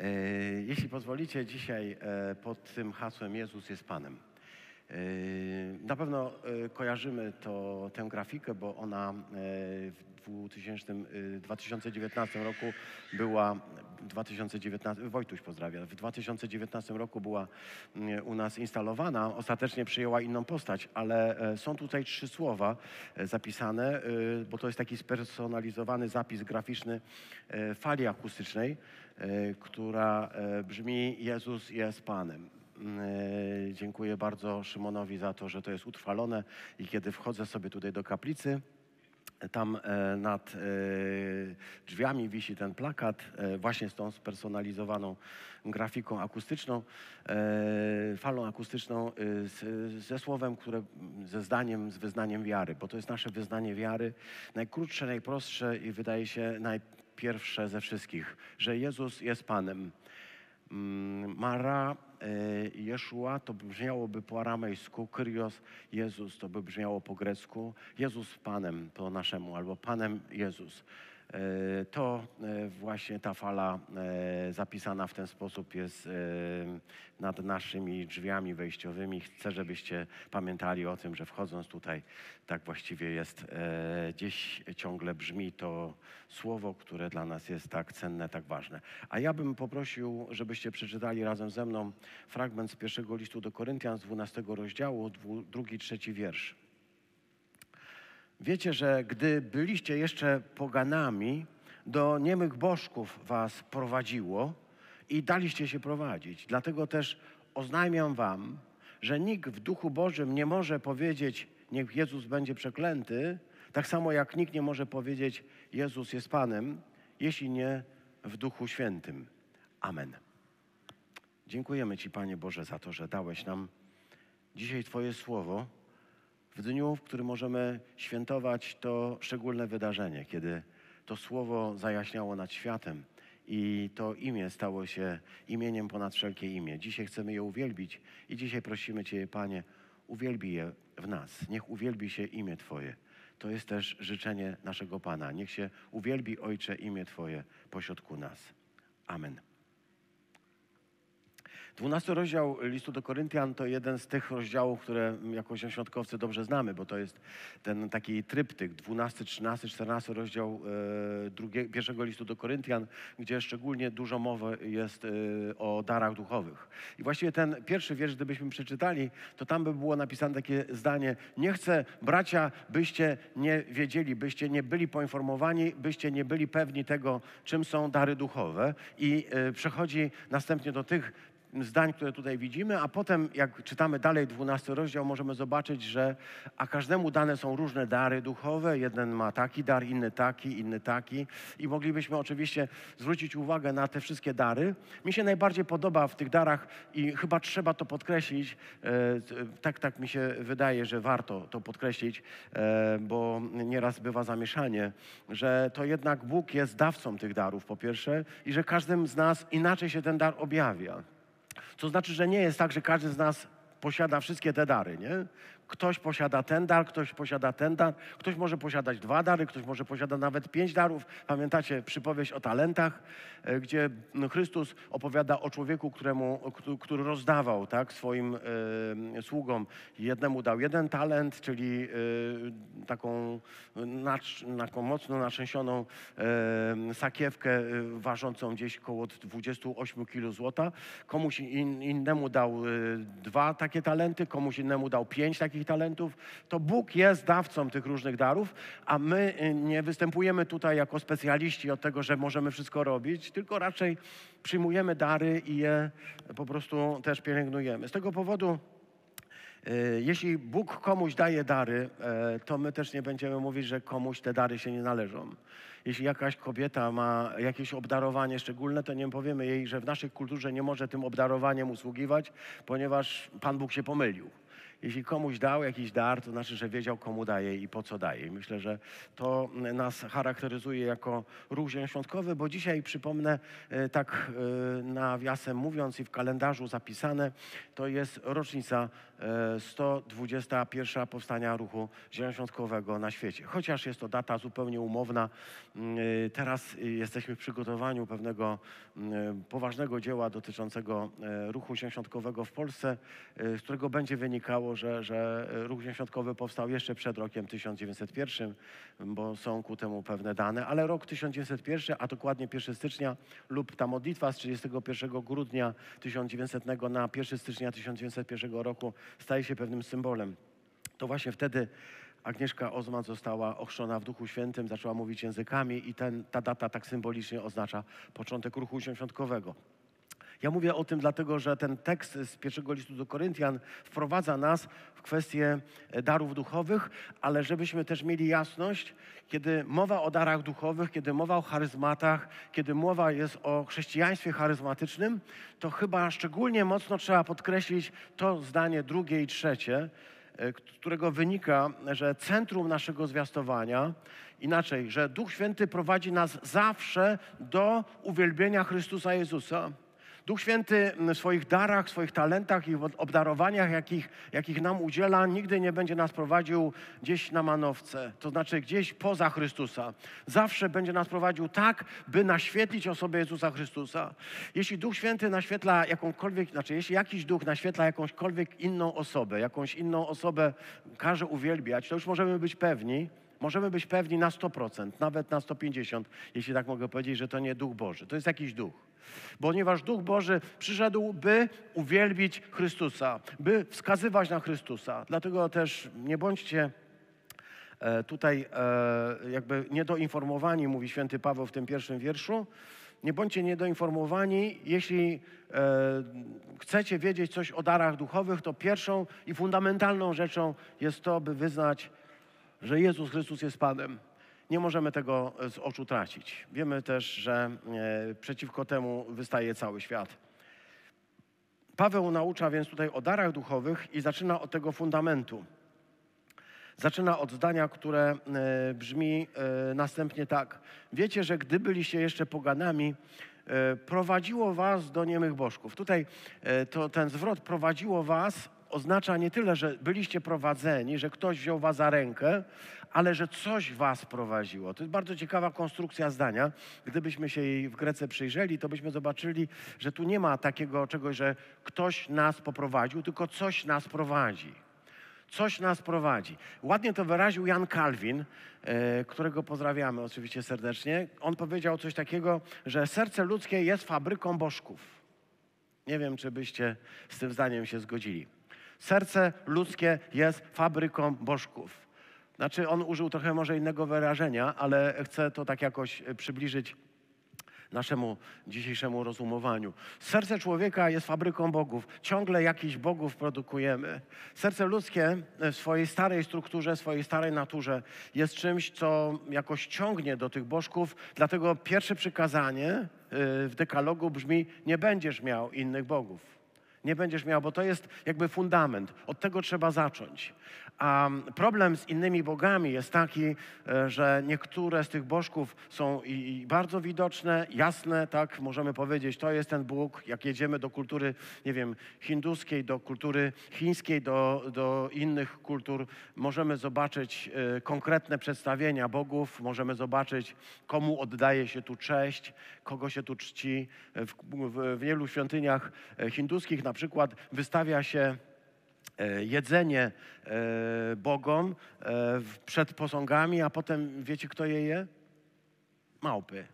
E, Jeśli pozwolicie, dzisiaj e, pod tym hasłem Jezus jest Panem. E, Na pewno kojarzymy to, tę grafikę, bo ona w 2000, e, 2019 roku była 2019, Wojtuś pozdrawia, w 2019 roku była mm, u nas instalowana, ostatecznie przyjęła inną postać, ale są tutaj trzy słowa zapisane, bo to jest taki spersonalizowany zapis graficzny fali akustycznej, która e, brzmi Jezus jest Panem. E, Dziękuję bardzo Szymonowi za to, że to jest utrwalone i kiedy wchodzę sobie tutaj do kaplicy, tam e, nad e, drzwiami wisi ten plakat e, właśnie z tą spersonalizowaną grafiką akustyczną, e, falą akustyczną e, ze słowem, które ze zdaniem, z wyznaniem wiary, bo to jest nasze wyznanie wiary, najkrótsze, najprostsze i wydaje się najpierwsze ze wszystkich, że Jezus jest Panem. Mm, Mara e, Jeszua to by brzmiałoby po aramejsku, Kyrios Jezus to by brzmiało po grecku, Jezus Panem po naszemu, albo Panem Jezus. E, To e, właśnie ta fala e, zapisana w ten sposób jest nad naszymi drzwiami wejściowymi. Chcę, żebyście pamiętali o tym, że wchodząc tutaj, tak właściwie jest, gdzieś ciągle brzmi to słowo, które dla nas jest tak cenne, tak ważne. A ja bym poprosił, żebyście przeczytali razem ze mną fragment z pierwszego listu do Koryntian z 12 rozdziału, drugi, trzeci wiersz. Wiecie, że gdy byliście jeszcze poganami, do niemych bożków was prowadziło i daliście się prowadzić. Dlatego też oznajmiam wam, że nikt w duchu Bożym nie może powiedzieć, niech Jezus będzie przeklęty, tak samo jak nikt nie może powiedzieć, Jezus jest Panem, jeśli nie w duchu świętym. Amen. Dziękujemy Ci, Panie Boże, za to, że dałeś nam dzisiaj Twoje słowo w dniu, w którym możemy świętować to szczególne wydarzenie, kiedy to słowo zajaśniało nad światem i to imię stało się imieniem ponad wszelkie imię. Dzisiaj chcemy je uwielbić i dzisiaj prosimy Cię, Panie, uwielbij je w nas. Niech uwielbi się imię Twoje. To jest też życzenie naszego Pana. Niech się uwielbi, Ojcze, imię Twoje pośrodku nas. Amen. 12 rozdział listu do Koryntian to jeden z tych rozdziałów, które jako świątkowcy dobrze znamy, bo to jest ten taki tryptyk 12, 13, 14 rozdział e, drugie, pierwszego listu do Koryntian, gdzie szczególnie dużo mowy jest e, o darach duchowych. I właściwie ten pierwszy wiersz, gdybyśmy przeczytali, to tam by było napisane takie zdanie: Nie chcę, bracia, byście nie wiedzieli, byście nie byli poinformowani, byście nie byli pewni tego, czym są dary duchowe. I e, przechodzi następnie do tych zdań, które tutaj widzimy, a potem jak czytamy dalej 12 rozdział, możemy zobaczyć, że a każdemu dane są różne dary duchowe. Jeden ma taki dar, inny taki, inny taki. I moglibyśmy oczywiście zwrócić uwagę na te wszystkie dary. Mi się najbardziej podoba w tych darach i chyba trzeba to podkreślić, e, tak, tak mi się wydaje, że warto to podkreślić, e, bo nieraz bywa zamieszanie, że to jednak Bóg jest dawcą tych darów, po pierwsze, i że każdym z nas inaczej się ten dar objawia. To znaczy, że nie jest tak, że każdy z nas posiada wszystkie te dary, nie? Ktoś posiada ten dar, ktoś posiada ten dar, ktoś może posiadać dwa dary, ktoś może posiada nawet pięć darów. Pamiętacie przypowieść o talentach, e, gdzie no, Chrystus opowiada o człowieku, któremu, któ- który rozdawał tak, swoim e, sługom. Jednemu dał jeden talent, czyli e, taką, nacz, taką mocno natrzęsioną e, sakiewkę ważącą gdzieś około 28 kg złota. Komuś in, innemu dał dwa takie talenty, komuś innemu dał pięć takich talentów. To Bóg jest dawcą tych różnych darów, a my e, nie występujemy tutaj jako specjaliści od tego, że możemy wszystko robić, tylko raczej przyjmujemy dary i je po prostu też pielęgnujemy. Z tego powodu E, Jeśli Bóg komuś daje dary, e, to my też nie będziemy mówić, że komuś te dary się nie należą. Jeśli jakaś kobieta ma jakieś obdarowanie szczególne, to nie powiemy jej, że w naszej kulturze nie może tym obdarowaniem usługiwać, ponieważ Pan Bóg się pomylił. Jeśli komuś dał jakiś dar, to znaczy, że wiedział, komu daje i po co daje. I myślę, że to nas charakteryzuje jako ruch zielonoświątkowy, bo dzisiaj, przypomnę, e, tak e, nawiasem mówiąc i w kalendarzu zapisane, to jest rocznica 121 powstania ruchu zielonoświątkowego na świecie. Chociaż jest to data zupełnie umowna, teraz jesteśmy w przygotowaniu pewnego poważnego dzieła dotyczącego ruchu zielonoświątkowego w Polsce, z którego będzie wynikało, że, że ruch zielonoświątkowy powstał jeszcze przed rokiem 1901, bo są ku temu pewne dane, ale rok 1901, a dokładnie 1 stycznia lub ta modlitwa z 31 grudnia 1900 na 1 stycznia 1901 roku staje się pewnym symbolem. To właśnie wtedy Agnieszka Ozman została ochrzczona w Duchu Świętym, zaczęła mówić językami i ten, ta data tak symbolicznie oznacza początek ruchu świątkowego. Ja mówię o tym dlatego, że ten tekst z pierwszego listu do Koryntian wprowadza nas w kwestię e, darów duchowych, ale żebyśmy też mieli jasność, kiedy mowa o darach duchowych, kiedy mowa o charyzmatach, kiedy mowa jest o chrześcijaństwie charyzmatycznym, to chyba szczególnie mocno trzeba podkreślić to zdanie drugie i trzecie, e, którego wynika, że centrum naszego zwiastowania, inaczej, że Duch Święty prowadzi nas zawsze do uwielbienia Chrystusa Jezusa. Duch Święty w swoich darach, swoich talentach i obdarowaniach, jakich, jakich nam udziela, nigdy nie będzie nas prowadził gdzieś na manowce, to znaczy gdzieś poza Chrystusa. Zawsze będzie nas prowadził tak, by naświetlić osobę Jezusa Chrystusa. Jeśli Duch Święty naświetla jakąkolwiek, znaczy jeśli jakiś duch naświetla jakąśkolwiek inną osobę, jakąś inną osobę każe uwielbiać, to już możemy być pewni, Możemy być pewni na 100%, nawet na 150%, jeśli tak mogę powiedzieć, że to nie Duch Boży. To jest jakiś duch. Ponieważ Duch Boży przyszedł, by uwielbić Chrystusa, by wskazywać na Chrystusa. Dlatego też nie bądźcie e, tutaj e, jakby niedoinformowani, mówi święty Paweł w tym pierwszym wierszu. Nie bądźcie niedoinformowani. Jeśli e, chcecie wiedzieć coś o darach duchowych, to pierwszą i fundamentalną rzeczą jest to, by wyznać że Jezus Chrystus jest Panem. Nie możemy tego z oczu tracić. Wiemy też, że e, przeciwko temu wystaje cały świat. Paweł naucza więc tutaj o darach duchowych i zaczyna od tego fundamentu. Zaczyna od zdania, które e, brzmi e, następnie tak. Wiecie, że gdy byliście jeszcze poganami, prowadziło was do niemych bożków. Tutaj to, ten zwrot prowadziło was oznacza nie tyle, że byliście prowadzeni, że ktoś wziął was za rękę, ale że coś was prowadziło. To jest bardzo ciekawa konstrukcja zdania. Gdybyśmy się jej w Grece przyjrzeli, to byśmy zobaczyli, że tu nie ma takiego czegoś, że ktoś nas poprowadził, tylko coś nas prowadzi. Coś nas prowadzi. Ładnie to wyraził Jan Kalwin, e, którego pozdrawiamy oczywiście serdecznie. On powiedział coś takiego, że serce ludzkie jest fabryką bożków. Nie wiem, czy byście z tym zdaniem się zgodzili. Serce ludzkie jest fabryką bożków. Znaczy, on użył trochę może innego wyrażenia, ale chcę to tak jakoś e, przybliżyć naszemu dzisiejszemu rozumowaniu. Serce człowieka jest fabryką bogów. Ciągle jakichś bogów produkujemy. Serce ludzkie w swojej starej strukturze, swojej starej naturze jest czymś, co jakoś ciągnie do tych bożków. Dlatego pierwsze przykazanie e, w dekalogu brzmi: Nie będziesz miał innych bogów nie będziesz miał, bo to jest jakby fundament. Od tego trzeba zacząć. A problem z innymi bogami jest taki, e, że niektóre z tych bożków są i bardzo widoczne, jasne, tak możemy powiedzieć, to jest ten Bóg. Jak jedziemy do kultury, nie wiem, hinduskiej, do kultury chińskiej, do, do innych kultur, możemy zobaczyć e, konkretne przedstawienia bogów, możemy zobaczyć, komu oddaje się tu cześć, kogo się tu czci. W, w, w wielu świątyniach e, hinduskich na przykład wystawia się jedzenie e, bogom e, przed posągami, a potem wiecie, kto je je? Małpy.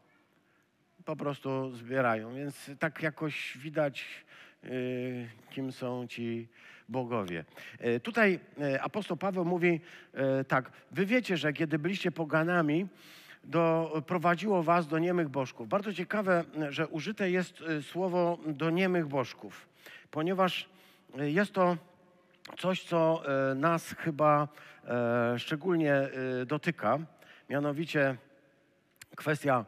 Po prostu zbierają. Więc tak jakoś widać, kim są ci bogowie. Tutaj apostoł Paweł mówi tak, wy wiecie, że kiedy byliście poganami, do, prowadziło was do niemych bożków. Bardzo ciekawe, że użyte jest słowo do niemych bożków, ponieważ jest to coś, co e, nas chyba e, szczególnie e, dotyka, mianowicie kwestia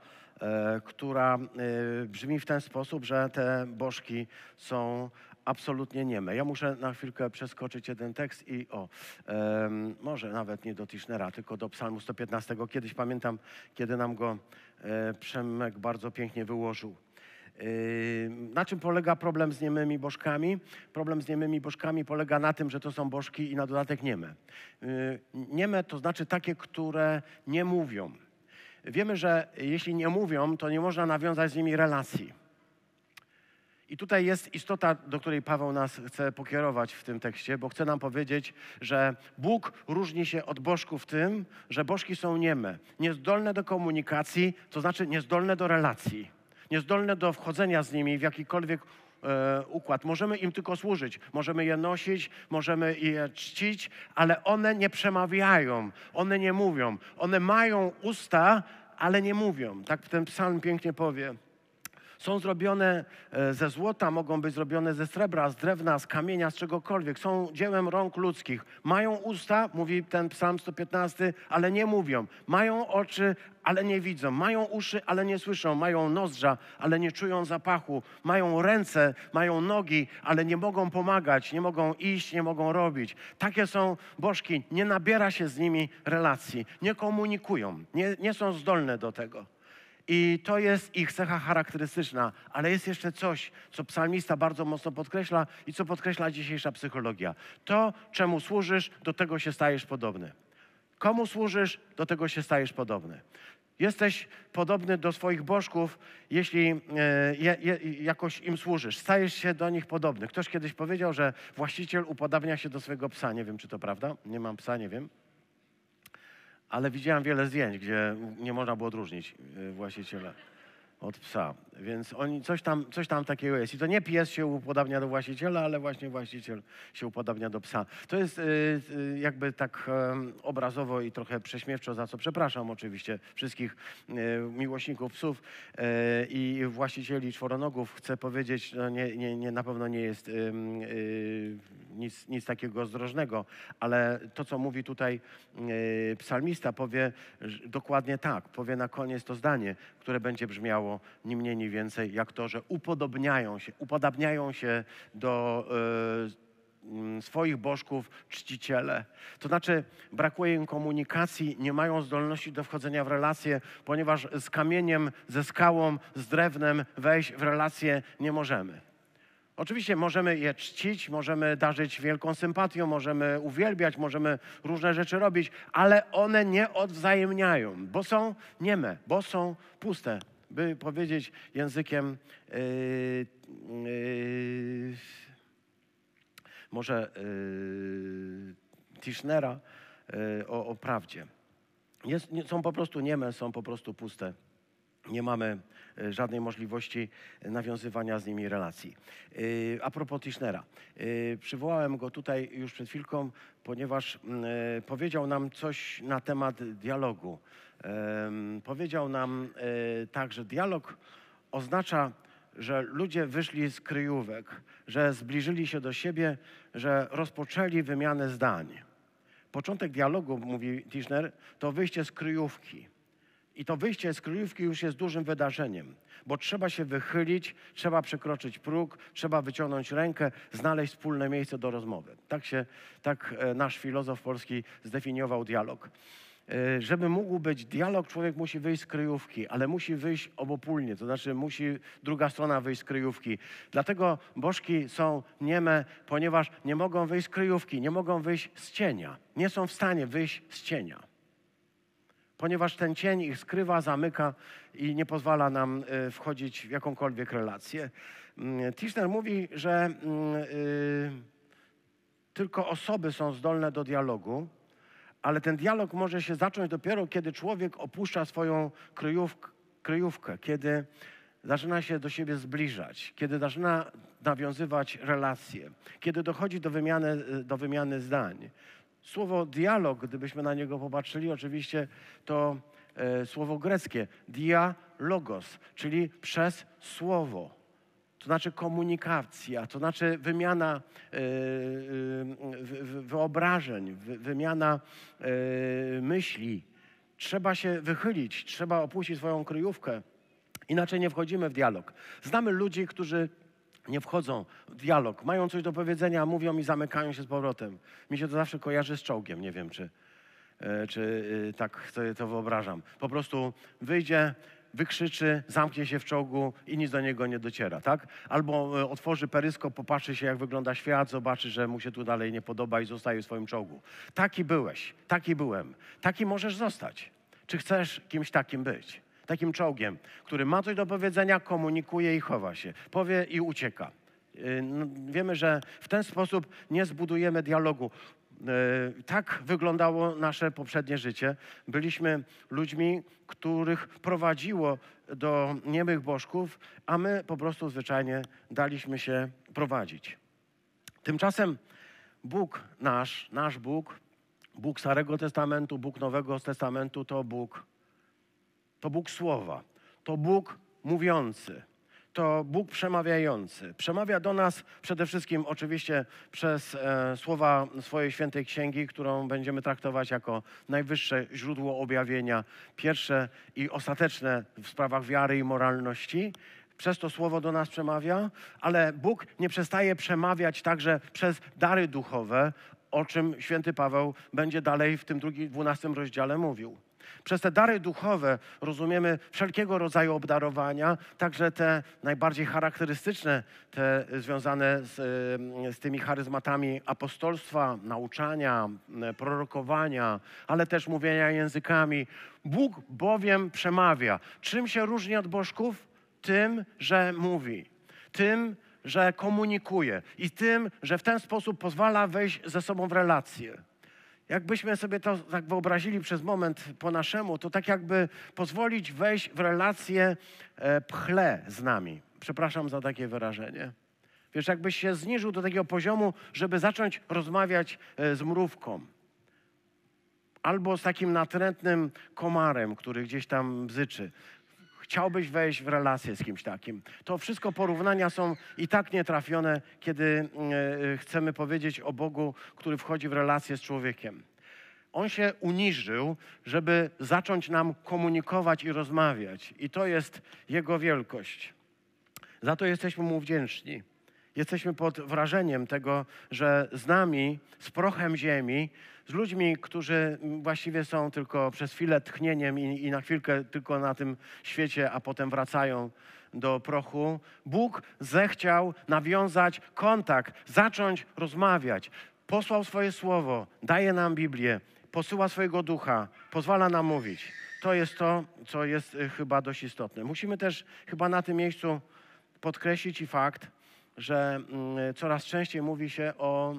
która brzmi w ten sposób, że te bożki są absolutnie nieme. Ja muszę na chwilkę przeskoczyć jeden tekst i o, może nawet nie do Tischnera, tylko do Psalmu 115. Kiedyś pamiętam, kiedy nam go Przemek bardzo pięknie wyłożył. Na czym polega problem z niemymi bożkami? Problem z niemymi bożkami polega na tym, że to są bożki i na dodatek nieme. Nieme to znaczy takie, które nie mówią. Wiemy, że jeśli nie mówią, to nie można nawiązać z nimi relacji. I tutaj jest istota, do której Paweł nas chce pokierować w tym tekście, bo chce nam powiedzieć, że Bóg różni się od bożków tym, że bożki są nieme, niezdolne do komunikacji, to znaczy niezdolne do relacji, niezdolne do wchodzenia z nimi w jakikolwiek e, układ. Możemy im tylko służyć, możemy je nosić, możemy je czcić, ale one nie przemawiają, one nie mówią. One mają usta, ale nie mówią. Tak ten psalm pięknie powie. Są zrobione e, ze złota, mogą być zrobione ze srebra, z drewna, z kamienia, z czegokolwiek. Są dziełem rąk ludzkich. Mają usta, mówi ten psalm 115, ale nie mówią. Mają oczy, ale nie widzą. Mają uszy, ale nie słyszą. Mają nozdrza, ale nie czują zapachu. Mają ręce, mają nogi, ale nie mogą pomagać, nie mogą iść, nie mogą robić. Takie są bożki. Nie nabiera się z nimi relacji. Nie komunikują. Nie, nie są zdolne do tego. I to jest ich cecha charakterystyczna, ale jest jeszcze coś, co psalmista bardzo mocno podkreśla i co podkreśla dzisiejsza psychologia. To, czemu służysz, do tego się stajesz podobny. Komu służysz, do tego się stajesz podobny. Jesteś podobny do swoich bożków, jeśli e, je, je, jakoś im służysz. Stajesz się do nich podobny. Ktoś kiedyś powiedział, że właściciel upodabnia się do swojego psa. Nie wiem, czy to prawda. Nie mam psa, nie wiem ale widziałem wiele zdjęć, gdzie nie można było odróżnić y, właściciela od psa. Więc oni, coś, tam, coś tam takiego jest. I to nie pies się upodabnia do właściciela, ale właśnie właściciel się upodabnia do psa. To jest y, y, jakby tak obrazowo i trochę prześmiewczo, za co przepraszam oczywiście wszystkich y, miłośników psów i właścicieli czworonogów. Chcę powiedzieć, no nie, nie, nie, na pewno nie jest nic, nic takiego zdrożnego, ale to, co mówi tutaj psalmista, powie dokładnie tak. Powie na koniec to zdanie, które będzie brzmiało ni mniej, ni więcej, jak to, że upodobniają się, upodabniają się do y, swoich bożków czciciele. To znaczy, brakuje im komunikacji, nie mają zdolności do wchodzenia w relacje, ponieważ z kamieniem, ze skałą, z drewnem wejść w relacje nie możemy. Oczywiście możemy je czcić, możemy darzyć wielką sympatią, możemy uwielbiać, możemy różne rzeczy robić, ale one nie odwzajemniają, bo są nieme, bo są puste. By powiedzieć językiem yy, yy, może yy, Tischnera o, o prawdzie. Jest, są po prostu nieme, są po prostu puste. Nie mamy e, żadnej możliwości nawiązywania z nimi relacji. Yy, A propos Tischnera. Yy, Przywołałem go tutaj już przed chwilką, ponieważ yy, powiedział nam coś na temat dialogu. Powiedział nam yy, tak, że dialog oznacza, że ludzie wyszli z kryjówek, że zbliżyli się do siebie, że rozpoczęli wymianę zdań. Początek dialogu, mówi Tischner, to wyjście z kryjówki. I to wyjście z kryjówki już jest dużym wydarzeniem, bo trzeba się wychylić, trzeba przekroczyć próg, trzeba wyciągnąć rękę, znaleźć wspólne miejsce do rozmowy. Tak się, tak e, nasz filozof polski zdefiniował dialog. E, Żeby mógł być dialog, człowiek musi wyjść z kryjówki, ale musi wyjść obopólnie, to znaczy musi druga strona wyjść z kryjówki. Dlatego bożki są nieme, ponieważ nie mogą wyjść z kryjówki, nie mogą wyjść z cienia. Nie są w stanie wyjść z cienia ponieważ ten cień ich skrywa, zamyka i nie pozwala nam e, wchodzić w jakąkolwiek relację. Mm, Tischner mówi, że mm, y, tylko osoby są zdolne do dialogu, ale ten dialog może się zacząć dopiero, kiedy człowiek opuszcza swoją kryjówk, kryjówkę, kiedy zaczyna się do siebie zbliżać, kiedy zaczyna nawiązywać relacje, kiedy dochodzi do wymiany, do wymiany zdań. Słowo dialog, gdybyśmy na niego popatrzyli, oczywiście to e, słowo greckie dialogos, czyli przez słowo. To znaczy komunikacja, to znaczy wymiana e, e, wy- wy- wyobrażeń, wy- wymiana e, myśli. Trzeba się wychylić, trzeba opuścić swoją kryjówkę Inaczej nie wchodzimy w dialog. Znamy ludzi, którzy nie wchodzą w dialog, mają coś do powiedzenia, mówią i zamykają się z powrotem. Mi się to zawsze kojarzy z czołgiem, nie wiem czy, e, czy e, tak sobie to wyobrażam. Po prostu wyjdzie, wykrzyczy, zamknie się w czołgu i nic do niego nie dociera, tak? Albo e, otworzy peryskop, popatrzy się, jak wygląda świat, zobaczy, że mu się tu dalej nie podoba i zostaje w swoim czołgu. Taki byłeś, taki byłem, taki możesz zostać. Czy chcesz kimś takim być? Takim czołgiem, który ma coś do powiedzenia, komunikuje i chowa się. Powie i ucieka. Yy, no, Wiemy, że w ten sposób nie zbudujemy dialogu. Yy, Tak wyglądało nasze poprzednie życie. Byliśmy ludźmi, których prowadziło do niemych bożków, a my po prostu zwyczajnie daliśmy się prowadzić. Tymczasem Bóg nasz, nasz Bóg, Bóg Starego Testamentu, Bóg Nowego Testamentu to Bóg, to Bóg Słowa, to Bóg mówiący, to Bóg przemawiający. Przemawia do nas przede wszystkim oczywiście przez e, słowa swojej świętej księgi, którą będziemy traktować jako najwyższe źródło objawienia, pierwsze i ostateczne w sprawach wiary i moralności. Przez to słowo do nas przemawia, ale Bóg nie przestaje przemawiać także przez dary duchowe, o czym święty Paweł będzie dalej w tym drugim, dwunastym rozdziale mówił. Przez te dary duchowe rozumiemy wszelkiego rodzaju obdarowania, także te najbardziej charakterystyczne, te związane z, z tymi charyzmatami apostolstwa, nauczania, y, prorokowania, ale też mówienia językami. Bóg bowiem przemawia. Czym się różni od bożków? Tym, że mówi. Tym, że komunikuje i tym, że w ten sposób pozwala wejść ze sobą w relacje. Jakbyśmy sobie to tak wyobrazili przez moment po naszemu, to tak jakby pozwolić wejść w relację e, pchle z nami. Przepraszam za takie wyrażenie. Wiesz, jakbyś się zniżył do takiego poziomu, żeby zacząć rozmawiać e, z mrówką. Albo z takim natrętnym komarem, który gdzieś tam bzyczy. Chciałbyś wejść w relację z kimś takim. To wszystko porównania są i tak nietrafione, kiedy e, chcemy powiedzieć o Bogu, który wchodzi w relację z człowiekiem. On się uniżył, żeby zacząć nam komunikować i rozmawiać. I to jest Jego wielkość. Za to jesteśmy Mu wdzięczni. Jesteśmy pod wrażeniem tego, że z nami, z prochem ziemi, z ludźmi, którzy właściwie są tylko przez chwilę tchnieniem i, i na chwilkę tylko na tym świecie, a potem wracają do prochu, Bóg zechciał nawiązać kontakt, zacząć rozmawiać. Posłał swoje słowo, daje nam Biblię, posyła swojego ducha, pozwala nam mówić. To jest to, co jest y, chyba dość istotne. Musimy też chyba na tym miejscu podkreślić i fakt, że mm, coraz częściej mówi się o,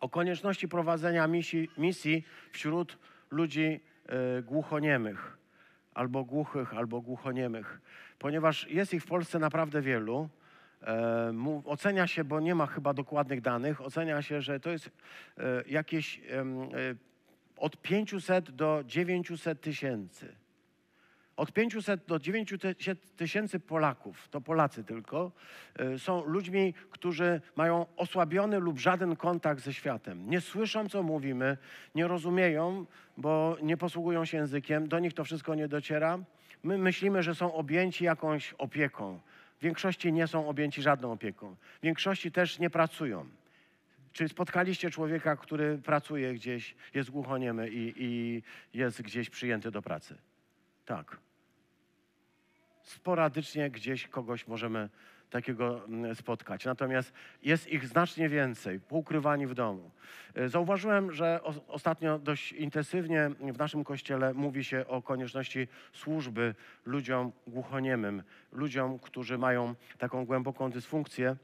o konieczności prowadzenia misji, misji wśród ludzi y, głuchoniemych, albo głuchych, albo głuchoniemych, ponieważ jest ich w Polsce naprawdę wielu. E, ocenia się, bo nie ma chyba dokładnych danych, ocenia się, że to jest e, jakieś e, od 500 do 900 tysięcy. Od 500 do 900 tysięcy Polaków, to Polacy tylko, y, są ludźmi, którzy mają osłabiony lub żaden kontakt ze światem. Nie słyszą, co mówimy, nie rozumieją, bo nie posługują się językiem, do nich to wszystko nie dociera. My myślimy, że są objęci jakąś opieką. W większości nie są objęci żadną opieką. W większości też nie pracują. Czy spotkaliście człowieka, który pracuje gdzieś, jest głuchoniemy i, i jest gdzieś przyjęty do pracy? Tak sporadycznie gdzieś kogoś możemy takiego mm, spotkać. Natomiast jest ich znacznie więcej, poukrywani w domu. Y, Zauważyłem, że ostatnio dość intensywnie w naszym kościele mówi się o konieczności służby ludziom głuchoniemym, ludziom, którzy mają taką głęboką dysfunkcję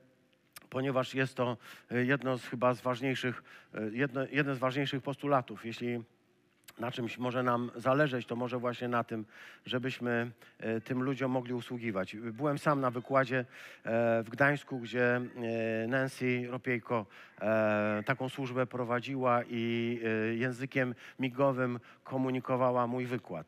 ponieważ jest to y, jedno z chyba z ważniejszych, y, jedno, jeden z ważniejszych postulatów. Jeśli na czymś może nam zależeć, to może właśnie na tym, żebyśmy e, tym ludziom mogli usługiwać. Byłem sam na wykładzie e, w Gdańsku, gdzie e, Nancy Ropiejko taką służbę prowadziła i językiem migowym komunikowała mój wykład.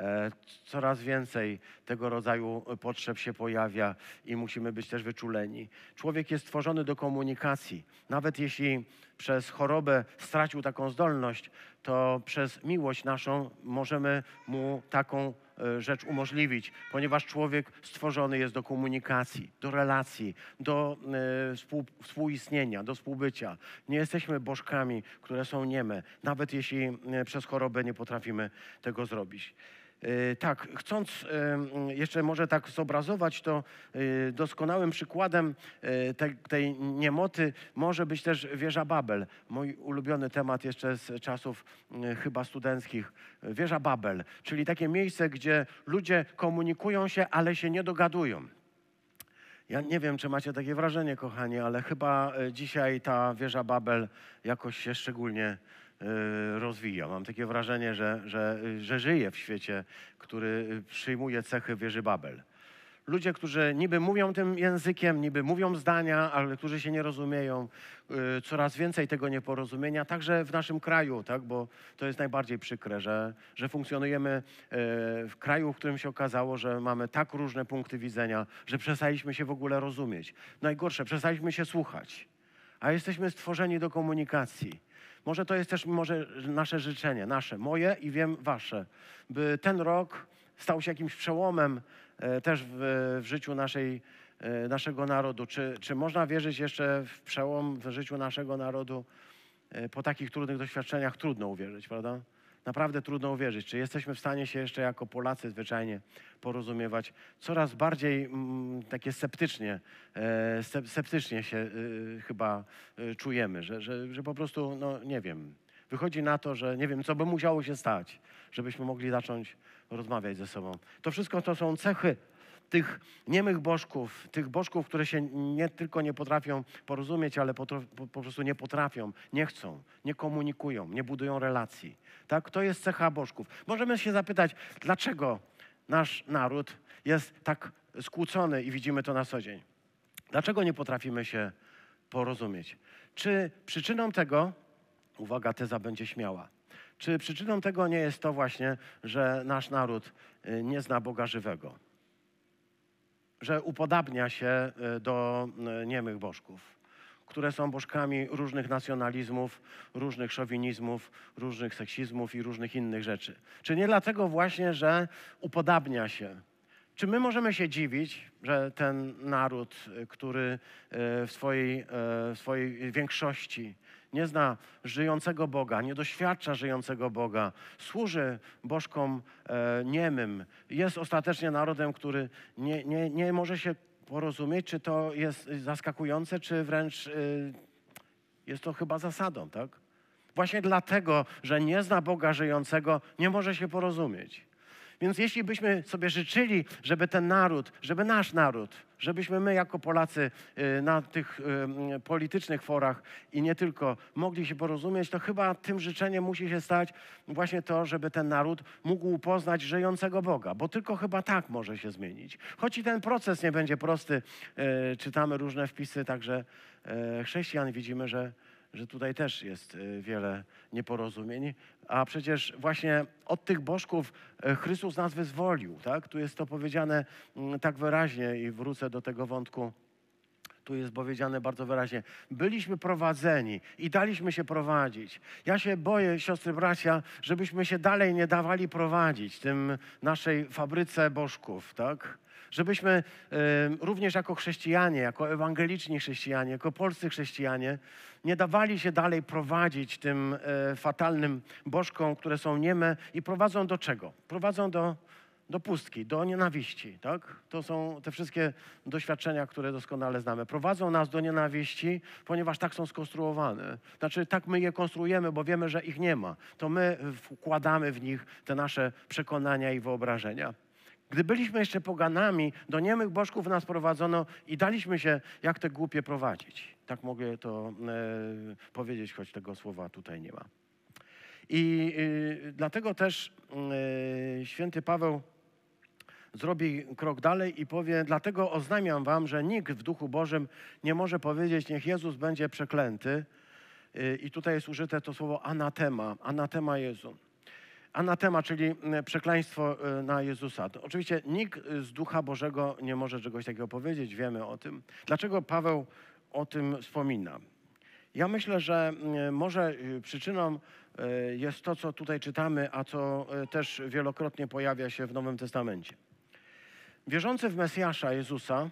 E, Coraz więcej tego rodzaju potrzeb się pojawia i musimy być też wyczuleni. Człowiek jest stworzony do komunikacji. Nawet jeśli przez chorobę stracił taką zdolność, to przez miłość naszą możemy mu taką e, rzecz umożliwić, ponieważ człowiek stworzony jest do komunikacji, do relacji, do e, współ, współistnienia, do współbycia. Nie jesteśmy bożkami, które są nieme, nawet jeśli e, przez chorobę nie potrafimy tego zrobić. E, Tak, chcąc e, jeszcze może tak zobrazować to e, doskonałym przykładem te- tej niemoty może być też wieża Babel. Mój ulubiony temat jeszcze z czasów chyba studenckich. Wieża Babel, czyli takie miejsce, gdzie ludzie komunikują się, ale się nie dogadują. Ja nie wiem, czy macie takie wrażenie, kochani, ale chyba dzisiaj ta wieża Babel jakoś się szczególnie rozwija. Mam takie wrażenie, że, że, że żyję w świecie, który przyjmuje cechy wieży Babel. Ludzie, którzy niby mówią tym językiem, niby mówią zdania, ale którzy się nie rozumieją, y, coraz więcej tego nieporozumienia, także w naszym kraju, tak? bo to jest najbardziej przykre, że, że funkcjonujemy y, w kraju, w którym się okazało, że mamy tak różne punkty widzenia, że przestaliśmy się w ogóle rozumieć. Najgorsze, przestaliśmy się słuchać, a jesteśmy stworzeni do komunikacji. Może to jest też może nasze życzenie, nasze, moje i wiem wasze, by ten rok stał się jakimś przełomem e, też w, w życiu naszej, e, naszego narodu. Czy, czy można wierzyć jeszcze w przełom w życiu naszego narodu e, po takich trudnych doświadczeniach? Trudno uwierzyć, prawda? Naprawdę trudno uwierzyć. Czy jesteśmy w stanie się jeszcze jako Polacy zwyczajnie porozumiewać? Coraz bardziej mm, takie sceptycznie, e, sce- sceptycznie się y, chyba y, czujemy, że, że, że po prostu, no nie wiem, wychodzi na to, że nie wiem, co by musiało się stać, żebyśmy mogli zacząć rozmawiać ze sobą. To wszystko to są cechy tych niemych bożków, tych bożków, które się nie tylko nie potrafią porozumieć, ale po, po, prostu nie potrafią, nie chcą, nie komunikują, nie budują relacji. Tak? To jest cecha bożków. Możemy się zapytać, dlaczego nasz naród jest tak skłócony i widzimy to na co dzień. Dlaczego nie potrafimy się porozumieć? Czy przyczyną tego, uwaga, teza będzie śmiała, czy przyczyną tego nie jest to właśnie, że nasz naród y, nie zna Boga żywego? Że upodabnia się y, do y, niemych bożków, które są bożkami różnych nacjonalizmów, różnych szowinizmów, różnych seksizmów i różnych innych rzeczy. Czy nie dlatego właśnie, że upodabnia się czy my możemy się dziwić, że ten naród, y, który w swojej, w swojej większości nie zna żyjącego Boga, nie doświadcza żyjącego Boga, służy bożkom e, niemym, jest ostatecznie narodem, który nie, nie, nie może się porozumieć, czy to jest zaskakujące, czy wręcz y, jest to chyba zasadą, tak? Właśnie dlatego, że nie zna Boga żyjącego, nie może się porozumieć. Więc jeśli byśmy sobie życzyli, żeby ten naród, żeby nasz naród, żebyśmy my jako Polacy y, na tych y, politycznych forach i nie tylko mogli się porozumieć, to chyba tym życzeniem musi się stać właśnie to, żeby ten naród mógł poznać żyjącego Boga, bo tylko chyba tak może się zmienić. Choć i ten proces nie będzie prosty, y, czytamy różne wpisy, także chrześcijan widzimy, że że tutaj też jest y, wiele nieporozumień, a przecież właśnie od tych bożków y, Chrystus nas wyzwolił, tak? Tu jest to powiedziane mm, tak wyraźnie i wrócę do tego wątku. Tu jest powiedziane bardzo wyraźnie. Byliśmy prowadzeni i daliśmy się prowadzić. Ja się boję, siostry, bracia, żebyśmy się dalej nie dawali prowadzić tym naszej fabryce bożków, tak? Żebyśmy również jako chrześcijanie, jako ewangeliczni chrześcijanie, jako polscy chrześcijanie nie dawali się dalej prowadzić tym y, fatalnym bożkom, które są nieme i prowadzą do czego? Prowadzą do, do pustki, do nienawiści. Tak? To są te wszystkie doświadczenia, które doskonale znamy. Prowadzą nas do nienawiści, ponieważ tak są skonstruowane. Znaczy, tak my je konstruujemy, bo wiemy, że ich nie ma. To my wkładamy w nich te nasze przekonania i wyobrażenia. Gdy byliśmy jeszcze poganami, do niemych bożków nas prowadzono i daliśmy się jak te głupie prowadzić. Tak mogę to e, powiedzieć, choć tego słowa tutaj nie ma. I y, dlatego też y, święty Paweł zrobi krok dalej i powie: Dlatego oznajmiam wam, że nikt w duchu Bożym nie może powiedzieć, niech Jezus będzie przeklęty. Y, I tutaj jest użyte to słowo anatema, anatema Jezu. Anatema, czyli mm, przekleństwo y, na Jezusa. To oczywiście nikt z Ducha Bożego nie może czegoś takiego powiedzieć, wiemy o tym. Dlaczego Paweł o tym wspomina? Ja myślę, że mm, może przyczyną jest to, co tutaj czytamy, a co też wielokrotnie pojawia się w Nowym Testamencie. Wierzący w Mesjasza Jezusa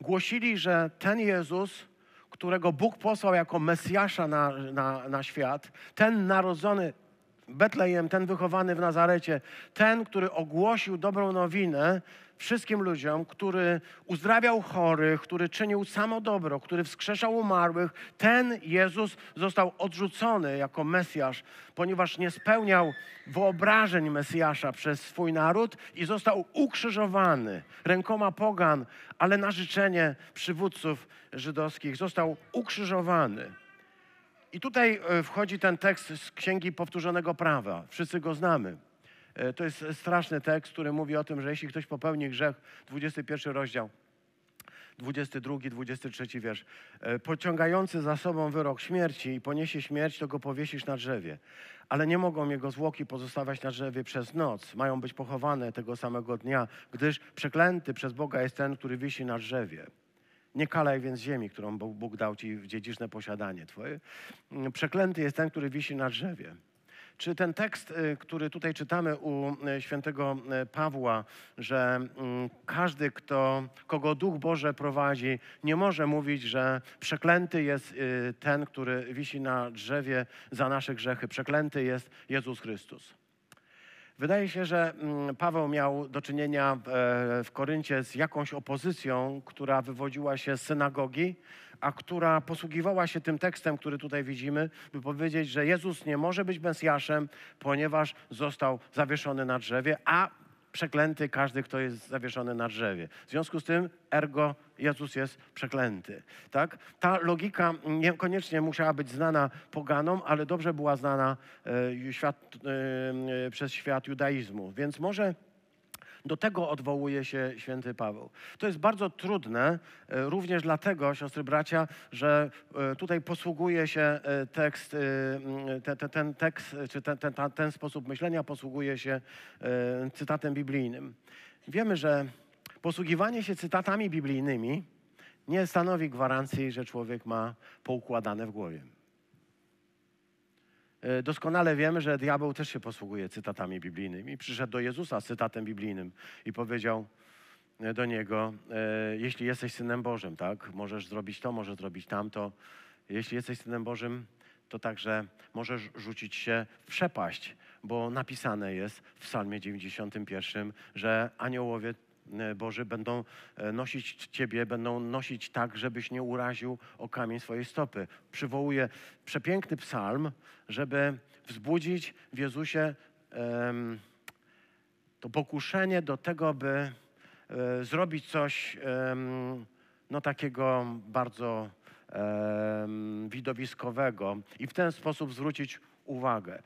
głosili, że ten Jezus, którego Bóg posłał jako Mesjasza na, na, na świat, ten narodzony Betlejem, ten wychowany w Nazarecie, ten, który ogłosił dobrą nowinę wszystkim ludziom, który uzdrawiał chorych, który czynił samo dobro, który wskrzeszał umarłych, ten Jezus został odrzucony jako Mesjasz, ponieważ nie spełniał wyobrażeń Mesjasza przez swój naród i został ukrzyżowany rękoma pogan, ale na życzenie przywódców żydowskich został ukrzyżowany. I tutaj e, wchodzi ten tekst z Księgi Powtórzonego Prawa. Wszyscy go znamy. E, to jest straszny tekst, który mówi o tym, że jeśli ktoś popełni grzech, 21 rozdział, 22, 23 wiersz. E, pociągający za sobą wyrok śmierci i poniesie śmierć, to go powiesisz na drzewie. Ale nie mogą jego zwłoki pozostawać na drzewie przez noc. Mają być pochowane tego samego dnia, gdyż przeklęty przez Boga jest ten, który wisi na drzewie. Nie kalaj więc ziemi, którą Bóg dał ci w dziedziczne posiadanie twoje. Przeklęty jest ten, który wisi na drzewie. Czy ten tekst, y, który tutaj czytamy u y, świętego y, Pawła, że mm, każdy, kto, kogo Duch Boże prowadzi, nie może mówić, że przeklęty jest ten, który wisi na drzewie za nasze grzechy. Przeklęty jest Jezus Chrystus. Wydaje się, że mm, Paweł miał do czynienia e, w Koryncie z jakąś opozycją, która wywodziła się z synagogi, a która posługiwała się tym tekstem, który tutaj widzimy, by powiedzieć, że Jezus nie może być Mesjaszem, ponieważ został zawieszony na drzewie, a przeklęty każdy, kto jest zawieszony na drzewie. W związku z tym, ergo Jezus jest przeklęty. Tak? Ta logika niekoniecznie musiała być znana poganom, ale dobrze była znana e, świat, e, przez świat judaizmu. Więc może do tego odwołuje się święty Paweł. To jest bardzo trudne, e, również dlatego, siostry bracia, że e, tutaj posługuje się e, tekst, ten, ten tekst, czy ten sposób myślenia posługuje się cytatem biblijnym. Wiemy, że posługiwanie się cytatami biblijnymi nie stanowi gwarancji, że człowiek ma poukładane w głowie. E, doskonale wiemy, że diabeł też się posługuje cytatami biblijnymi. Przyszedł do Jezusa z cytatem biblijnym i powiedział e, do niego: e, Jeśli jesteś synem Bożym, tak, możesz zrobić to, możesz zrobić tamto. Jeśli jesteś synem Bożym, to także możesz rzucić się w przepaść, bo napisane jest w Psalmie 91, że aniołowie Boży będą e, nosić Ciebie, będą nosić tak, żebyś nie uraził o kamień swojej stopy. Przywołuję przepiękny psalm, żeby wzbudzić w Jezusie um, to pokuszenie do tego, by um, zrobić coś um, no, takiego bardzo widowiskowego i w ten sposób zwrócić uwagę.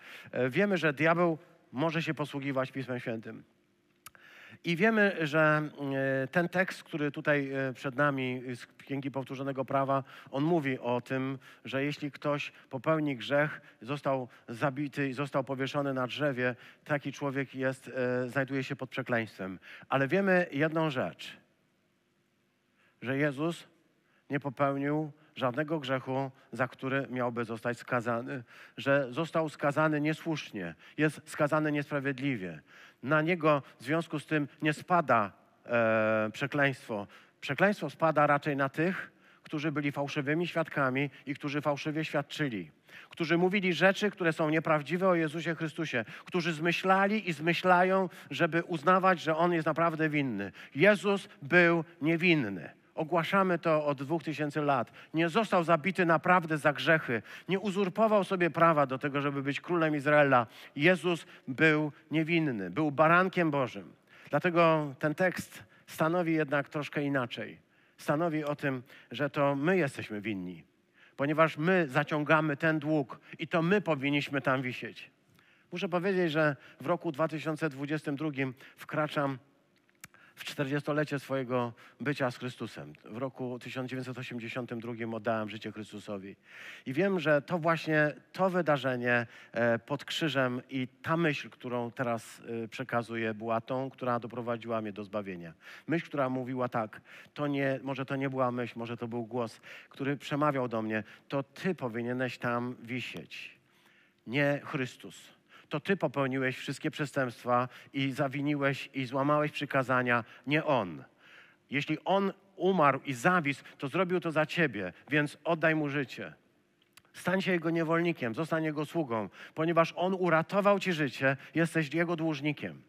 Wiemy, że diabeł może się posługiwać Pismem Świętym. I wiemy, że e, ten tekst, który tutaj e, przed nami z Księgi Powtórzonego Prawa, on mówi o tym, że jeśli ktoś popełni grzech, został zabity i został powieszony na drzewie, taki człowiek jest, e, znajduje się pod przekleństwem. Ale wiemy jedną rzecz, że Jezus nie popełnił żadnego grzechu, za który miałby zostać skazany, że został skazany niesłusznie, jest skazany niesprawiedliwie. Na niego w związku z tym nie spada e, przekleństwo. Przekleństwo spada raczej na tych, którzy byli fałszywymi świadkami i którzy fałszywie świadczyli, którzy mówili rzeczy, które są nieprawdziwe o Jezusie Chrystusie, którzy zmyślali i zmyślają, żeby uznawać, że On jest naprawdę winny. Jezus był niewinny. Ogłaszamy to od dwóch tysięcy lat. Nie został zabity naprawdę za grzechy. Nie uzurpował sobie prawa do tego, żeby być królem Izraela. Jezus był niewinny, był barankiem Bożym. Dlatego ten tekst stanowi jednak troszkę inaczej. Stanowi o tym, że to my jesteśmy winni, ponieważ my zaciągamy ten dług i to my powinniśmy tam wisieć. Muszę powiedzieć, że w roku 2022 wkraczam w 40-lecie swojego bycia z Chrystusem. W roku 1982 oddałem życie Chrystusowi. I wiem, że to właśnie to wydarzenie e, pod krzyżem i ta myśl, którą teraz e, przekazuję, była tą, która doprowadziła mnie do zbawienia. Myśl, która mówiła tak, to nie, może to nie była myśl, może to był głos, który przemawiał do mnie, to Ty powinieneś tam wisieć, nie Chrystus to ty popełniłeś wszystkie przestępstwa i zawiniłeś i złamałeś przykazania, nie on. Jeśli on umarł i zawisł, to zrobił to za ciebie, więc oddaj mu życie. Stań się jego niewolnikiem, zostań jego sługą, ponieważ on uratował ci życie, jesteś jego dłużnikiem.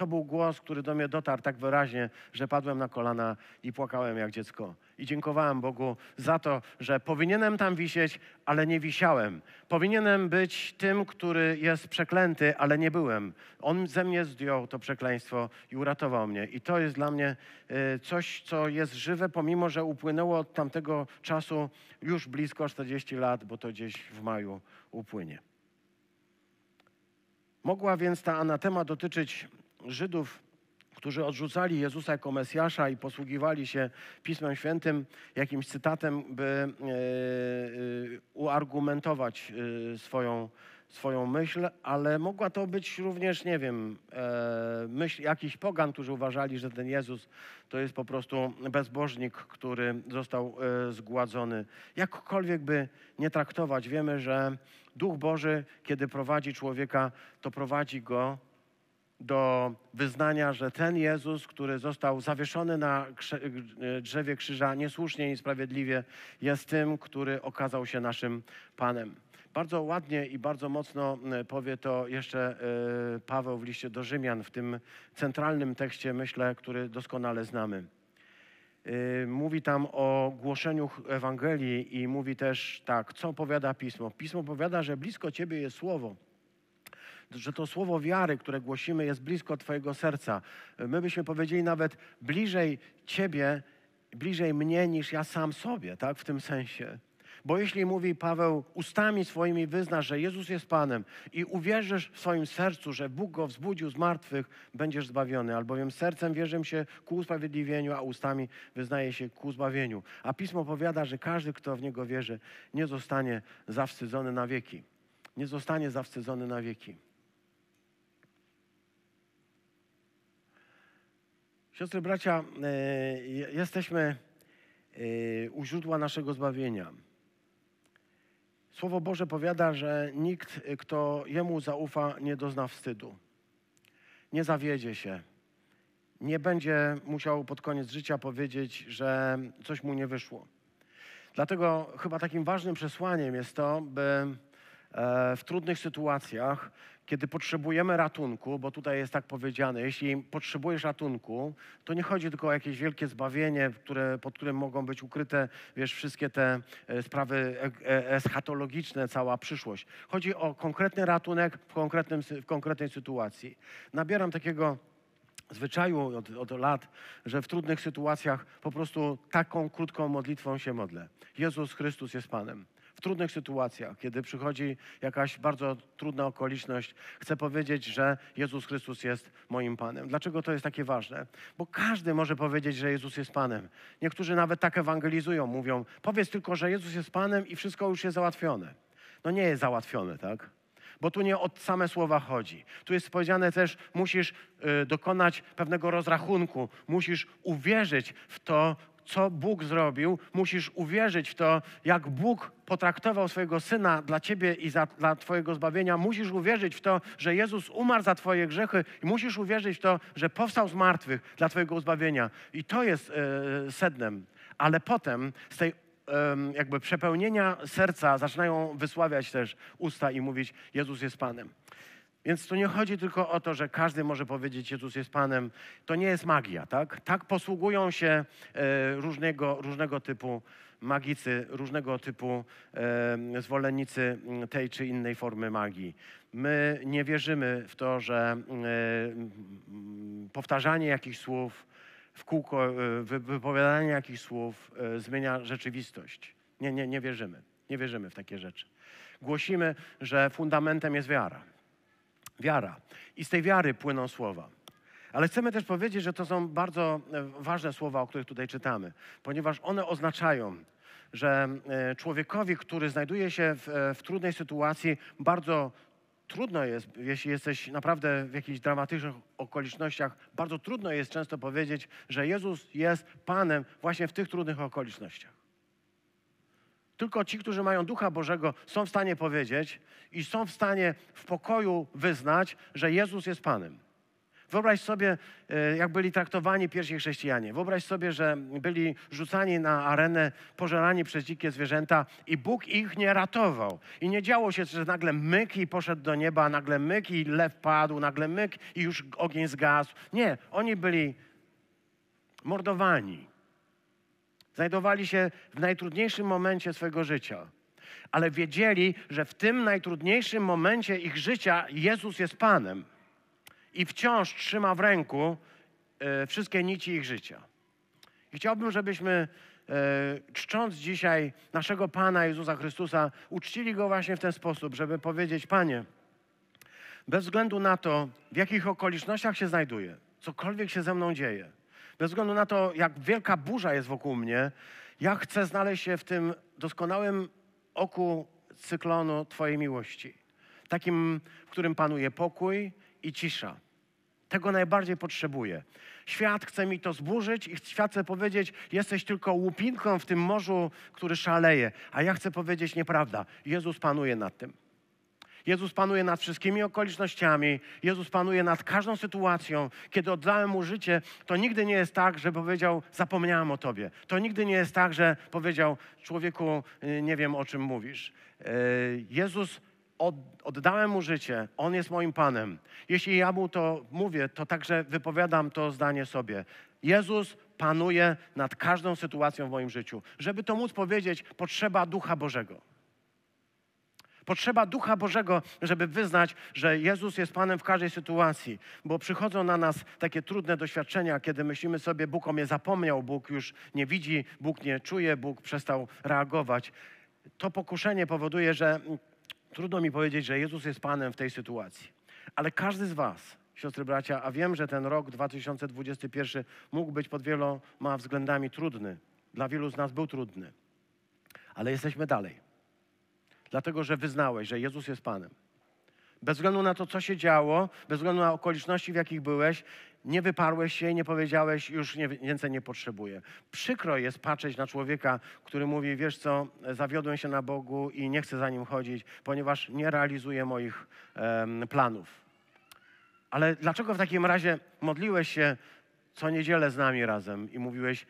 To był głos, który do mnie dotarł tak wyraźnie, że padłem na kolana i płakałem jak dziecko. I dziękowałem Bogu za to, że powinienem tam wisieć, ale nie wisiałem. Powinienem być tym, który jest przeklęty, ale nie byłem. On ze mnie zdjął to przekleństwo i uratował mnie. I to jest dla mnie y, coś, co jest żywe, pomimo że upłynęło od tamtego czasu już blisko 40 lat, bo to gdzieś w maju upłynie. Mogła więc ta anatema dotyczyć Żydów, którzy odrzucali Jezusa jako Mesjasza i posługiwali się Pismem Świętym, jakimś cytatem, by e, e, uargumentować e, swoją, swoją myśl, ale mogła to być również, nie wiem, myśl jakichś pogan, którzy uważali, że ten Jezus to jest po prostu bezbożnik, który został zgładzony. Jakkolwiek by nie traktować, wiemy, że Duch Boży, kiedy prowadzi człowieka, to prowadzi go do wyznania, że ten Jezus, który został zawieszony na drzewie krzyża niesłusznie i niesprawiedliwie, jest tym, który okazał się naszym Panem. Bardzo ładnie i bardzo mocno powie to jeszcze e, Paweł w liście do Rzymian, w tym centralnym tekście, myślę, który doskonale znamy. E, mówi tam o głoszeniu Ewangelii i mówi też tak, co powiada Pismo. Pismo powiada, że blisko Ciebie jest Słowo że to słowo wiary, które głosimy, jest blisko Twojego serca. My byśmy powiedzieli nawet bliżej Ciebie, bliżej mnie niż ja sam sobie, tak? W tym sensie. Bo jeśli mówi Paweł, ustami swoimi wyznasz, że Jezus jest Panem i uwierzysz w swoim sercu, że Bóg go wzbudził z martwych, będziesz zbawiony. Albowiem sercem wierzę się ku usprawiedliwieniu, a ustami wyznaje się ku zbawieniu. A Pismo powiada, że każdy, kto w Niego wierzy, nie zostanie zawstydzony na wieki. Nie zostanie zawstydzony na wieki. Siostry, bracia, e, jesteśmy e, u źródła naszego zbawienia. Słowo Boże powiada, że nikt, kto Jemu zaufa, nie dozna wstydu. Nie zawiedzie się. Nie będzie musiał pod koniec życia powiedzieć, że coś mu nie wyszło. Dlatego chyba takim ważnym przesłaniem jest to, by w trudnych sytuacjach kiedy potrzebujemy ratunku, bo tutaj jest tak powiedziane, jeśli potrzebujesz ratunku, to nie chodzi tylko o jakieś wielkie zbawienie, które, pod którym mogą być ukryte, wiesz, wszystkie te e, sprawy e, e, eschatologiczne, cała przyszłość. Chodzi o konkretny ratunek w, konkretnym, w konkretnej sytuacji. Nabieram takiego zwyczaju od, od, lat, że w trudnych sytuacjach po prostu taką krótką modlitwą się modlę. Jezus Chrystus jest Panem w trudnych sytuacjach, kiedy przychodzi jakaś bardzo trudna okoliczność, chcę powiedzieć, że Jezus Chrystus jest moim Panem. Dlaczego to jest takie ważne? Bo każdy może powiedzieć, że Jezus jest Panem. Niektórzy nawet tak ewangelizują, mówią, powiedz tylko, że Jezus jest Panem i wszystko już jest załatwione. No nie jest załatwione, tak? Bo tu nie o same słowa chodzi. Tu jest powiedziane też, musisz y, dokonać pewnego rozrachunku, musisz uwierzyć w to, co Bóg zrobił, musisz uwierzyć w to, jak Bóg potraktował swojego syna dla ciebie i za, dla twojego zbawienia. Musisz uwierzyć w to, że Jezus umarł za twoje grzechy i musisz uwierzyć w to, że powstał z martwych dla twojego zbawienia. I to jest e, sednem. Ale potem z tej jakby przepełnienia serca zaczynają wysławiać też usta i mówić Jezus jest Panem. Więc to nie chodzi tylko o to, że każdy może powiedzieć, Jezus jest Panem. To nie jest magia, tak? Tak posługują się e, różnego, różnego typu magicy, różnego typu e, zwolennicy tej czy innej formy magii. My nie wierzymy w to, że e, powtarzanie jakichś słów w kółko, wypowiadanie jakichś słów zmienia rzeczywistość. Nie, nie, nie wierzymy. Nie wierzymy w takie rzeczy. Głosimy, że fundamentem jest wiara. Wiara. I z tej wiary płyną słowa. Ale chcemy też powiedzieć, że to są bardzo e, ważne słowa, o których tutaj czytamy, ponieważ one oznaczają, że e, człowiekowi, który znajduje się w, e, w trudnej sytuacji, bardzo trudno jest, jeśli jesteś naprawdę w jakichś dramatycznych okolicznościach, bardzo trudno jest często powiedzieć, że Jezus jest Panem właśnie w tych trudnych okolicznościach. Tylko ci, którzy mają Ducha Bożego, są w stanie powiedzieć i są w stanie w pokoju wyznać, że Jezus jest Panem. Wyobraź sobie, e, jak byli traktowani pierwsi chrześcijanie. Wyobraź sobie, że byli rzucani na arenę, pożerani przez dzikie zwierzęta i Bóg ich nie ratował. I nie działo się, że nagle myk i poszedł do nieba, nagle myk i lew padł, nagle myk i już ogień zgasł. Nie, oni byli mordowani. Znajdowali się w najtrudniejszym momencie swojego życia. Ale wiedzieli, że w tym najtrudniejszym momencie ich życia Jezus jest Panem i wciąż trzyma w ręku e, wszystkie nici ich życia. I chciałbym, żebyśmy e, czcząc dzisiaj naszego Pana Jezusa Chrystusa, uczcili Go właśnie w ten sposób, żeby powiedzieć, Panie, bez względu na to, w jakich okolicznościach się znajduję, cokolwiek się ze mną dzieje, bez względu na to, jak wielka burza jest wokół mnie, ja chcę znaleźć się w tym doskonałym oku cyklonu Twojej miłości. Takim, w którym panuje pokój, i cisza. Tego najbardziej potrzebuję. Świat chce mi to zburzyć i świat chce powiedzieć, jesteś tylko łupinką w tym morzu, który szaleje. A ja chcę powiedzieć nieprawda. Jezus panuje nad tym. Jezus panuje nad wszystkimi okolicznościami, Jezus panuje nad każdą sytuacją. Kiedy oddałem mu życie, to nigdy nie jest tak, że powiedział, zapomniałem o tobie. To nigdy nie jest tak, że powiedział, człowieku, y, nie wiem o czym mówisz. Y, Jezus oddałem mu życie, on jest moim Panem. Jeśli ja mu to mówię, to także wypowiadam to zdanie sobie. Jezus panuje nad każdą sytuacją w moim życiu. Żeby to móc powiedzieć, potrzeba Ducha Bożego. Potrzeba Ducha Bożego, żeby wyznać, że Jezus jest Panem w każdej sytuacji, bo przychodzą na nas takie trudne doświadczenia, kiedy myślimy sobie, Bóg o mnie zapomniał, Bóg już nie widzi, Bóg nie czuje, Bóg przestał reagować. To pokuszenie powoduje, że Trudno mi powiedzieć, że Jezus jest Panem w tej sytuacji. Ale każdy z Was, siostry, bracia, a wiem, że ten rok 2021 mógł być pod wieloma względami trudny. Dla wielu z nas był trudny. Ale jesteśmy dalej. Dlatego, że wyznałeś, że Jezus jest Panem. Bez względu na to, co się działo, bez względu na okoliczności, w jakich byłeś, nie wyparłeś się i nie powiedziałeś, już nie, więcej nie potrzebuję. Przykro jest patrzeć na człowieka, który mówi, wiesz co, zawiodłem się na Bogu i nie chcę za Nim chodzić, ponieważ nie realizuje moich um, planów. Ale dlaczego w takim razie modliłeś się co niedzielę z nami razem i mówiłeś,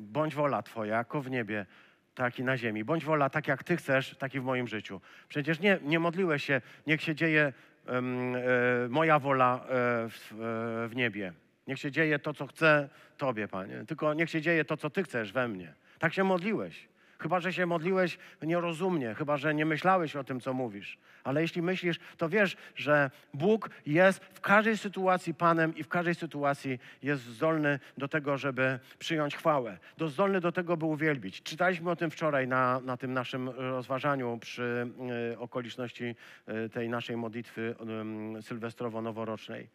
bądź wola Twoja, jako w niebie, tak i na ziemi. Bądź wola tak, jak Ty chcesz, tak i w moim życiu. Przecież nie, nie modliłeś się, niech się dzieje um, e, moja wola e, w, e, w niebie. Niech się dzieje to, co chcę Tobie, Panie. Tylko niech się dzieje to, co Ty chcesz we mnie. Tak się modliłeś. Chyba, że się modliłeś nierozumnie, chyba, że nie myślałeś o tym, co mówisz. Ale jeśli myślisz, to wiesz, że Bóg jest w każdej sytuacji Panem i w każdej sytuacji jest zdolny do tego, żeby przyjąć chwałę. Do zdolny do tego, by uwielbić. Czytaliśmy o tym wczoraj na, na tym naszym rozważaniu przy y, okoliczności y, tej naszej modlitwy y, sylwestrowo-noworocznej,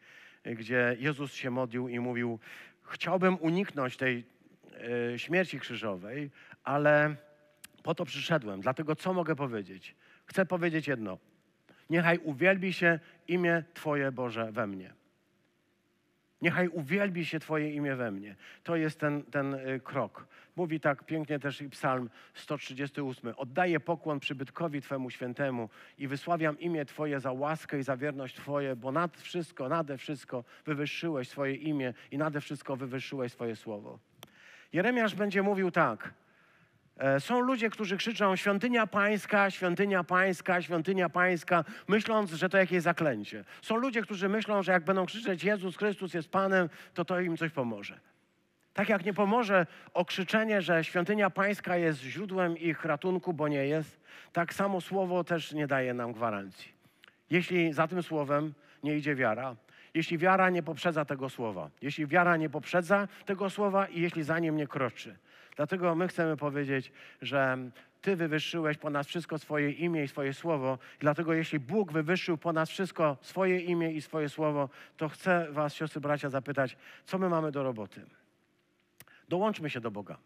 gdzie Jezus się modlił i mówił, chciałbym uniknąć tej śmierci krzyżowej, ale po to przyszedłem. Dlatego co mogę powiedzieć? Chcę powiedzieć jedno. Niechaj uwielbi się imię Twoje Boże we mnie. Niechaj uwielbi się Twoje imię we mnie. To jest ten, ten y, krok. Mówi tak pięknie też i Psalm 138. Oddaję pokłon przybytkowi Twemu świętemu i wysławiam imię Twoje za łaskę i za wierność Twoje, bo nad wszystko, nade wszystko wywyższyłeś swoje imię i nade wszystko wywyższyłeś swoje słowo. Jeremiasz będzie mówił tak. E, są ludzie, którzy krzyczą świątynia pańska, świątynia pańska, świątynia pańska, myśląc, że to jakieś zaklęcie. Są ludzie, którzy myślą, że jak będą krzyczeć Jezus Chrystus jest Panem, to to im coś pomoże. Tak jak nie pomoże okrzyczenie, że świątynia pańska jest źródłem ich ratunku, bo nie jest, tak samo słowo też nie daje nam gwarancji. Jeśli za tym słowem nie idzie wiara, jeśli wiara nie poprzedza tego słowa, jeśli wiara nie poprzedza tego słowa i jeśli za nim nie kroczy, Dlatego my chcemy powiedzieć, że Ty wywyższyłeś ponad wszystko swoje imię i swoje słowo. Dlatego jeśli Bóg wywyższył ponad wszystko swoje imię i swoje słowo, to chcę Was, siostry, bracia, zapytać, co my mamy do roboty? Dołączmy się do Boga.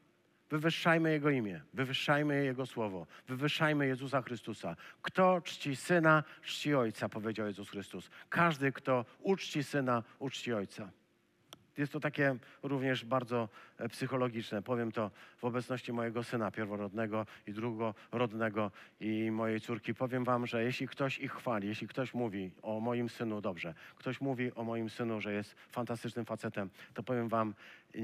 Wywyższajmy Jego imię, wywyższajmy Jego słowo, wywyższajmy Jezusa Chrystusa. Kto czci Syna, czci Ojca, powiedział Jezus Chrystus. Każdy, kto uczci Syna, uczci Ojca. Jest to takie również bardzo e, psychologiczne. Powiem to w obecności mojego syna pierworodnego i drugorodnego i mojej córki. Powiem wam, że jeśli ktoś ich chwali, jeśli ktoś mówi o moim synu dobrze, ktoś mówi o moim synu, że jest fantastycznym facetem, to powiem wam,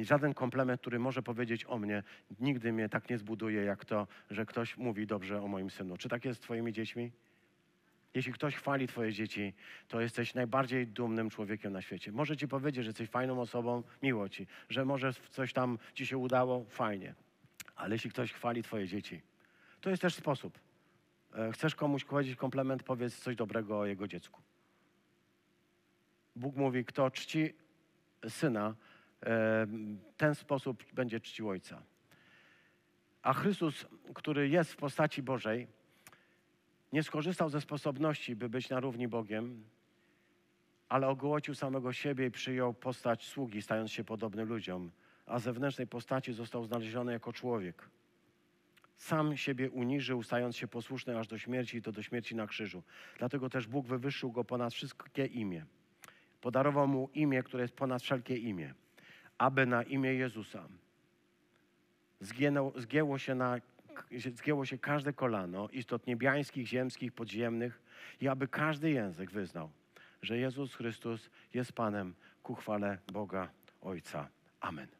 żaden komplement, który może powiedzieć o mnie, nigdy mnie tak nie zbuduje, jak to, że ktoś mówi dobrze o moim synu. Czy tak jest z twoimi dziećmi? Jeśli ktoś chwali Twoje dzieci, to jesteś najbardziej dumnym człowiekiem na świecie. Może Ci powiedzieć, że jesteś fajną osobą, miło Ci, że może coś tam Ci się udało, fajnie. Ale jeśli ktoś chwali Twoje dzieci, to jest też sposób. E, Chcesz komuś powiedzieć komplement, powiedz coś dobrego o jego dziecku. Bóg mówi, kto czci syna, e, ten sposób będzie czcił ojca. A Chrystus, który jest w postaci Bożej, nie skorzystał ze sposobności, by być na równi Bogiem, ale ogołocił samego siebie i przyjął postać sługi, stając się podobny ludziom, a zewnętrznej postaci został znaleziony jako człowiek. Sam siebie uniżył, stając się posłuszny aż do śmierci i to do śmierci na krzyżu. Dlatego też Bóg wywyższył go ponad wszystkie imię. Podarował mu imię, które jest ponad wszelkie imię, aby na imię Jezusa zgięło, zgięło się na zgięło się każde kolano istot niebiańskich, ziemskich, podziemnych i aby każdy język wyznał, że Jezus Chrystus jest Panem ku chwale Boga Ojca. Amen.